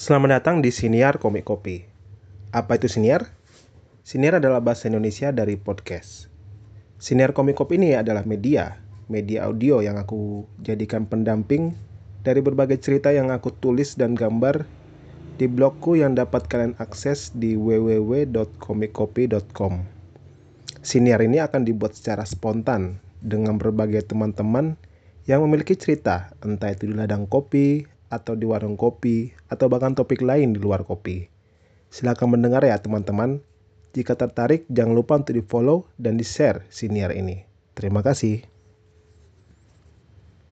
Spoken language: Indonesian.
Selamat datang di Siniar Komik Kopi. Apa itu Siniar? Siniar adalah bahasa Indonesia dari podcast. Siniar Komik Kopi ini adalah media, media audio yang aku jadikan pendamping dari berbagai cerita yang aku tulis dan gambar di blogku yang dapat kalian akses di www.komikkopi.com. Siniar ini akan dibuat secara spontan dengan berbagai teman-teman yang memiliki cerita, entah itu di ladang kopi, atau di warung kopi, atau bahkan topik lain di luar kopi. Silahkan mendengar ya teman-teman. Jika tertarik, jangan lupa untuk di follow dan di share siniar ini. Terima kasih.